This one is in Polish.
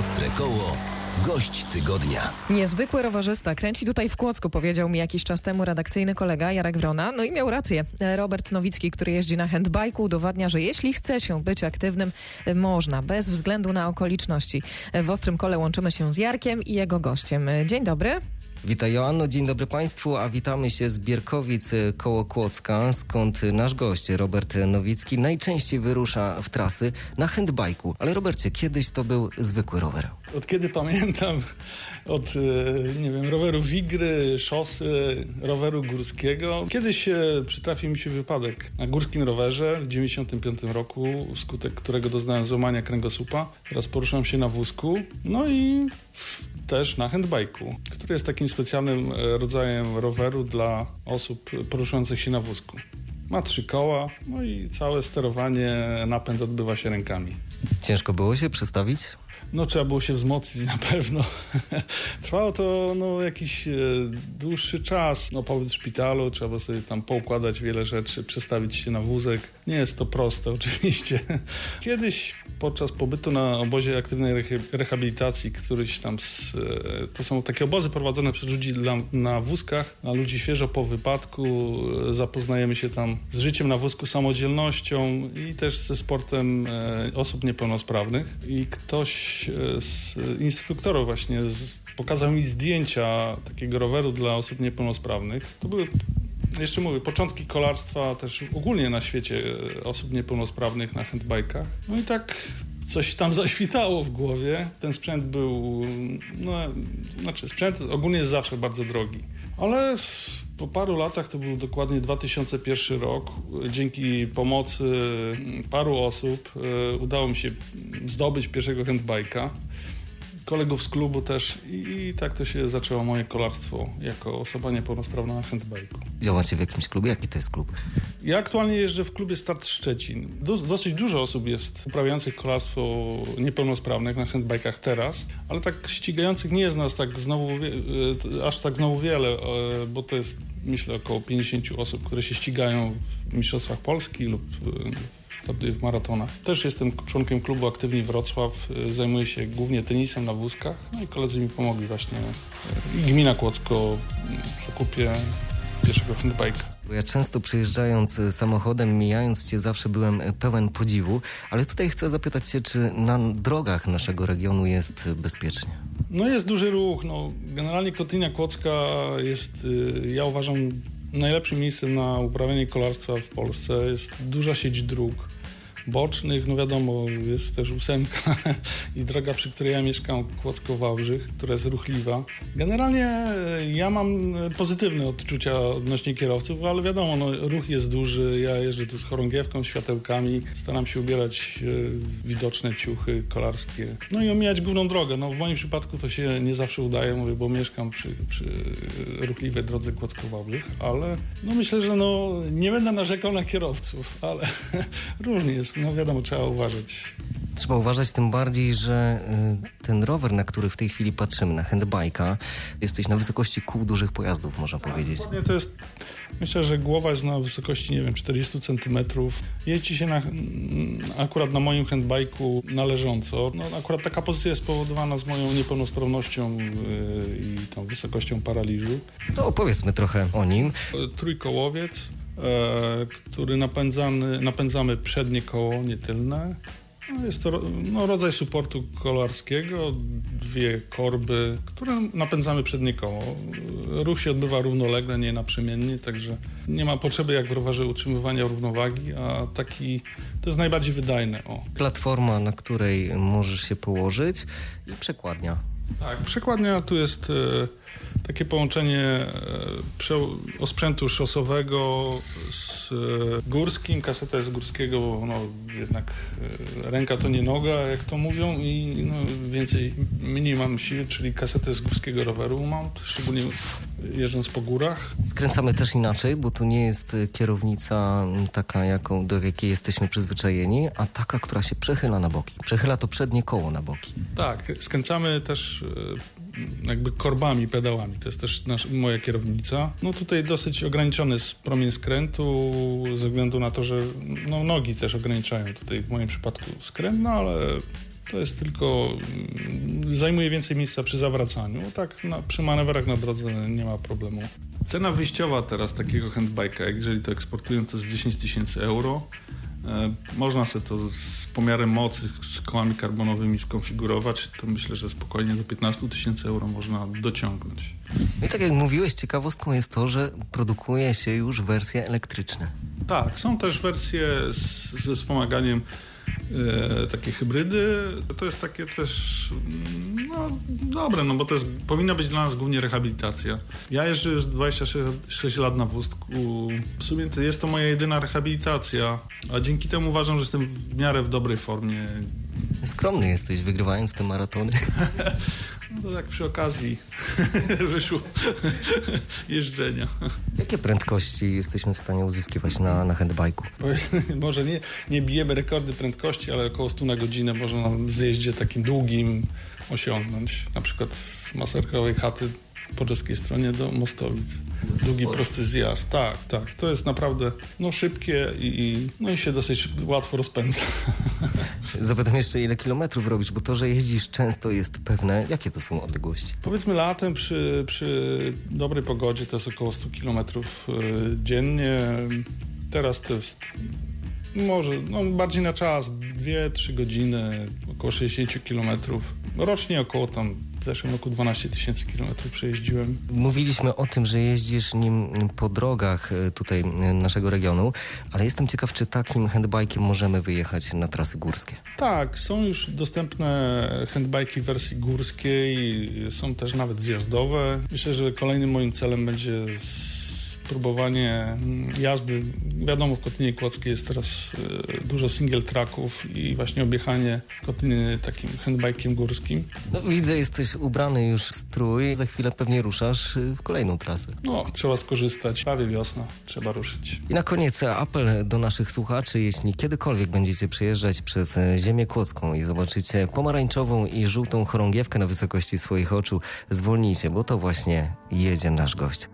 Ostre Koło Gość tygodnia. Niezwykły rowerzysta kręci tutaj w Kłodzku, powiedział mi jakiś czas temu redakcyjny kolega Jarek Wrona. No i miał rację. Robert Nowicki, który jeździ na handbajku, udowadnia, że jeśli chce się być aktywnym, można, bez względu na okoliczności. W Ostrym Kole łączymy się z Jarkiem i jego gościem. Dzień dobry. Witaj Joanno, dzień dobry Państwu, a witamy się z Bierkowic y, koło Kłodzka, skąd nasz gość Robert Nowicki najczęściej wyrusza w trasy na handbajku. Ale Robercie, kiedyś to był zwykły rower. Od kiedy pamiętam, od y, nie wiem, roweru Wigry, szosy, roweru górskiego. Kiedyś przytrafił mi się wypadek na górskim rowerze w 95 roku, wskutek którego doznałem złamania kręgosłupa. Teraz poruszam się na wózku. No i też na handbajku, który jest takim specjalnym e, rodzajem roweru dla osób poruszających się na wózku. Ma trzy koła, no i całe sterowanie, napęd odbywa się rękami. Ciężko było się przestawić? No trzeba było się wzmocnić na pewno. Trwało to no, jakiś e, dłuższy czas. No pobyt w szpitalu, trzeba sobie tam poukładać wiele rzeczy, przestawić się na wózek. Nie jest to proste oczywiście. Kiedyś podczas pobytu na obozie aktywnej rehabilitacji, któryś tam, z, e, to są takie obozy prowadzone przez ludzi dla, na wózkach, na ludzi świeżo po wypadku. E, zapoznajemy się tam z życiem na wózku, samodzielnością i też ze sportem e, osób niepełnosprawnych. I ktoś z instruktorów właśnie pokazał mi zdjęcia takiego roweru dla osób niepełnosprawnych. To były jeszcze mówię, początki kolarstwa też ogólnie na świecie osób niepełnosprawnych na handbajkach. No i tak coś tam zaświtało w głowie. Ten sprzęt był, no, znaczy sprzęt ogólnie jest zawsze bardzo drogi. Ale po paru latach, to był dokładnie 2001 rok, dzięki pomocy paru osób e, udało mi się zdobyć pierwszego handbajka kolegów z klubu też i, tak to się zaczęło moje kolarstwo jako osoba niepełnosprawna na handbajku. Działacie w jakimś klubie? Jaki to jest klub? Ja aktualnie jeżdżę w klubie Start Szczecin. Do, dosyć dużo osób jest uprawiających kolarstwo niepełnosprawnych na handbajkach teraz, ale tak ścigających nie jest nas tak znowu, e, aż tak znowu wiele, e, bo to jest myślę około 50 osób, które się ścigają w Mistrzostwach Polski lub w maratonach. Też jestem członkiem klubu Aktywni Wrocław. Zajmuję się głównie tenisem na wózkach. No i koledzy mi pomogli właśnie. I gmina Kłodzko w zakupie pierwszego handbike'a. Ja często przyjeżdżając samochodem, mijając Cię, zawsze byłem pełen podziwu, ale tutaj chcę zapytać Cię, czy na drogach naszego regionu jest bezpiecznie? No jest duży ruch. No, generalnie Kotynia Kłodzka jest, y, ja uważam, najlepszym miejscem na uprawianie kolarstwa w Polsce. Jest duża sieć dróg bocznych, no wiadomo, jest też ósemka i droga, przy której ja mieszkam, Kłodzko-Wałbrzych, która jest ruchliwa. Generalnie e, ja mam pozytywne odczucia odnośnie kierowców, ale wiadomo, no, ruch jest duży, ja jeżdżę tu z chorągiewką, światełkami, staram się ubierać e, widoczne ciuchy kolarskie, no i omijać główną drogę. No, w moim przypadku to się nie zawsze udaje, mówię, bo mieszkam przy, przy ruchliwej drodze Kłodzko-Wałbrzych, ale no, myślę, że no, nie będę narzekał na kierowców, ale różnie jest no wiadomo, trzeba uważać. Trzeba uważać tym bardziej, że y, ten rower, na który w tej chwili patrzymy, na handbajka, jesteś na wysokości kół dużych pojazdów, można tak, powiedzieć. To jest, myślę, że głowa jest na wysokości, nie wiem, 40 centymetrów. Jeździ się na, akurat na moim handbajku należąco. No, akurat taka pozycja jest spowodowana z moją niepełnosprawnością yy, i tą wysokością paraliżu. To opowiedzmy trochę o nim. Trójkołowiec, E, który napędzany, napędzamy przednie koło, nie tylne. No jest to no, rodzaj supportu kolarskiego, dwie korby, które napędzamy przednie koło. Ruch się odbywa równolegle, nie naprzemiennie, także nie ma potrzeby jak w rowerze utrzymywania równowagi, a taki to jest najbardziej wydajne. O. Platforma, na której możesz się położyć i przekładnia. Tak, przekładnia tu jest... E, takie połączenie e, osprzętu szosowego z e, górskim. Kaseta jest górskiego, bo no, jednak e, ręka to nie noga, jak to mówią, i no, więcej, mniej mam siły, czyli kasetę z górskiego roweru mam, szczególnie jeżdżąc po górach. Skręcamy też inaczej, bo tu nie jest kierownica taka, jaką, do jakiej jesteśmy przyzwyczajeni, a taka, która się przechyla na boki. Przechyla to przednie koło na boki. Tak, skręcamy też jakby korbami, pedałami. To jest też nasz, moja kierownica. No tutaj dosyć ograniczony jest promień skrętu ze względu na to, że no, nogi też ograniczają tutaj w moim przypadku skręt, no ale To jest tylko, mm, zajmuje więcej miejsca przy zawracaniu. Tak, przy manewrach na drodze nie ma problemu. Cena wyjściowa teraz takiego handbike'a, jeżeli to eksportują, to jest 10 tysięcy euro. E, Można sobie to z pomiarem mocy, z kołami karbonowymi skonfigurować. To myślę, że spokojnie do 15 tysięcy euro można dociągnąć. No i tak jak mówiłeś, ciekawostką jest to, że produkuje się już wersje elektryczne. Tak, są też wersje z, ze wspomaganiem takie hybrydy. To jest takie też no, dobre, no bo to jest, powinna być dla nas głównie rehabilitacja. Ja jeżdżę już 26 lat na wózku. W sumie to jest to moja jedyna rehabilitacja, a dzięki temu uważam, że jestem w miarę w dobrej formie. Skromny jesteś, wygrywając te maratony. No to tak przy okazji wyszło jeżdżenia. Jakie prędkości jesteśmy w stanie uzyskiwać na, na handbajku? Może nie, nie bijemy rekordy prędkości, ale około 100 na godzinę można na zjeździe takim długim osiągnąć. Na przykład z Maserkowej chaty po czeskiej stronie do Mostowic. Długi, prosty zjazd. Tak, tak. To jest naprawdę no, szybkie i, i, no, i się dosyć łatwo rozpędza. Zapytam jeszcze, ile kilometrów robisz, bo to, że jeździsz często jest pewne. Jakie to są odległości? Powiedzmy latem przy, przy dobrej pogodzie to jest około 100 km dziennie. Teraz to jest może no, bardziej na czas, 2-3 godziny, około 60 km. Rocznie około tam w zeszłym roku 12 tysięcy kilometrów przejeździłem. Mówiliśmy o tym, że jeździsz nim po drogach e, tutaj e, naszego regionu, ale jestem ciekaw, czy takim handbajkiem możemy wyjechać na trasy górskie. Tak, są już dostępne handbajki w wersji górskiej, są też nawet zjazdowe. Myślę, że kolejnym moim celem będzie spróbowanie mm, jazdy. Wiadomo, w Kotlinie Kłodzkiej jest teraz e, dużo single tracków i właśnie objechanie Kotliny takim handbajkiem górskim. No, widzę, jesteś ubrany już w strój. Za chwilę pewnie ruszasz e, w kolejną trasę. No, trzeba skorzystać. Prawie wiosna, trzeba ruszyć. I na koniec apel do naszych słuchaczy. Jeśli kiedykolwiek będziecie przejeżdżać przez e, ziemię kłodzką i zobaczycie pomarańczową i żółtą chorągiewkę na wysokości swoich oczu, zwolnijcie, bo to właśnie jedzie nasz gość.